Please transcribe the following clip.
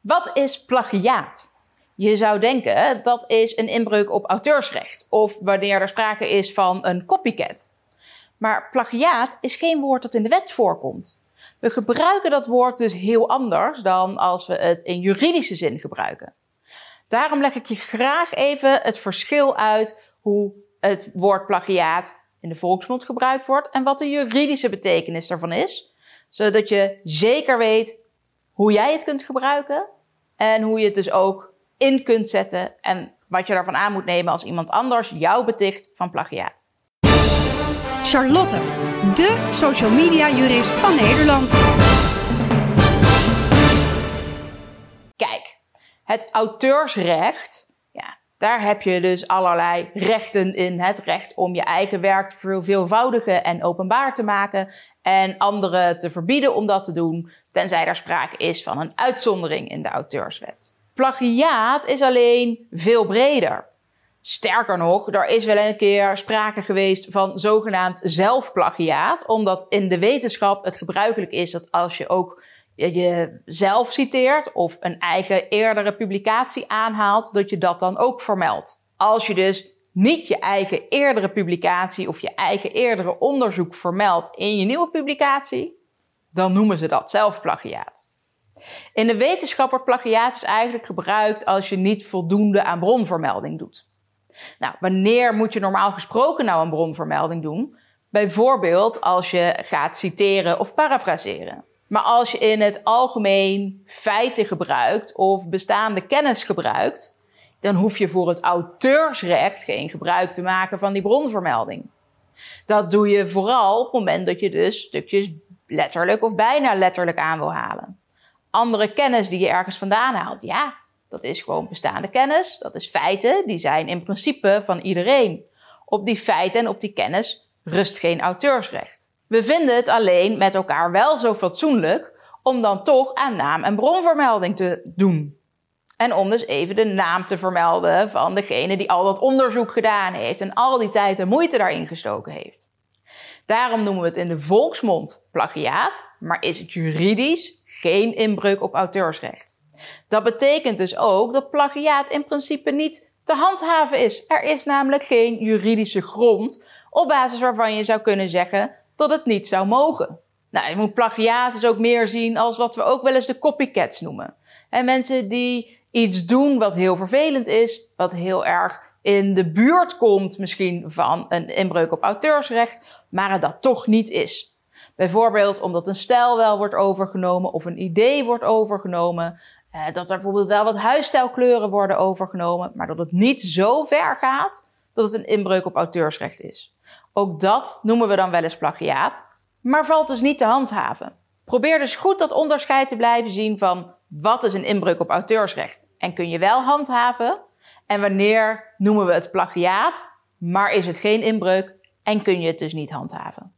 Wat is plagiaat? Je zou denken dat is een inbreuk op auteursrecht of wanneer er sprake is van een copycat. Maar plagiaat is geen woord dat in de wet voorkomt. We gebruiken dat woord dus heel anders dan als we het in juridische zin gebruiken. Daarom leg ik je graag even het verschil uit hoe het woord plagiaat in de volksmond gebruikt wordt en wat de juridische betekenis daarvan is, zodat je zeker weet hoe jij het kunt gebruiken en hoe je het dus ook in kunt zetten en wat je daarvan aan moet nemen als iemand anders jou beticht van plagiaat. Charlotte, de social media jurist van Nederland. Kijk, het auteursrecht, daar heb je dus allerlei rechten in. Het recht om je eigen werk veelvoudigen en openbaar te maken en anderen te verbieden om dat te doen, tenzij er sprake is van een uitzondering in de auteurswet. Plagiaat is alleen veel breder. Sterker nog, er is wel een keer sprake geweest van zogenaamd zelfplagiaat, omdat in de wetenschap het gebruikelijk is dat als je ook jezelf citeert of een eigen eerdere publicatie aanhaalt, dat je dat dan ook vermeldt. Als je dus niet je eigen eerdere publicatie of je eigen eerdere onderzoek vermeldt in je nieuwe publicatie, dan noemen ze dat zelfplagiaat. In de wetenschap wordt plagiaat dus eigenlijk gebruikt als je niet voldoende aan bronvermelding doet. Nou, wanneer moet je normaal gesproken nou een bronvermelding doen? Bijvoorbeeld als je gaat citeren of parafraseren. Maar als je in het algemeen feiten gebruikt of bestaande kennis gebruikt, dan hoef je voor het auteursrecht geen gebruik te maken van die bronvermelding. Dat doe je vooral op het moment dat je dus stukjes letterlijk of bijna letterlijk aan wil halen. Andere kennis die je ergens vandaan haalt, ja, dat is gewoon bestaande kennis. Dat is feiten, die zijn in principe van iedereen. Op die feiten en op die kennis rust geen auteursrecht. We vinden het alleen met elkaar wel zo fatsoenlijk om dan toch aan naam en bronvermelding te doen. En om dus even de naam te vermelden van degene die al dat onderzoek gedaan heeft en al die tijd en moeite daarin gestoken heeft. Daarom noemen we het in de volksmond plagiaat, maar is het juridisch geen inbreuk op auteursrecht. Dat betekent dus ook dat plagiaat in principe niet te handhaven is. Er is namelijk geen juridische grond op basis waarvan je zou kunnen zeggen dat het niet zou mogen. Nou, je moet plagiaat dus ook meer zien als wat we ook wel eens de copycats noemen. En mensen die iets doen wat heel vervelend is, wat heel erg in de buurt komt misschien van een inbreuk op auteursrecht, maar het dat toch niet is. Bijvoorbeeld omdat een stijl wel wordt overgenomen of een idee wordt overgenomen. Eh, dat er bijvoorbeeld wel wat huisstijlkleuren worden overgenomen, maar dat het niet zo ver gaat dat het een inbreuk op auteursrecht is. Ook dat noemen we dan wel eens plagiaat, maar valt dus niet te handhaven. Probeer dus goed dat onderscheid te blijven zien van wat is een inbreuk op auteursrecht en kun je wel handhaven en wanneer noemen we het plagiaat, maar is het geen inbreuk en kun je het dus niet handhaven.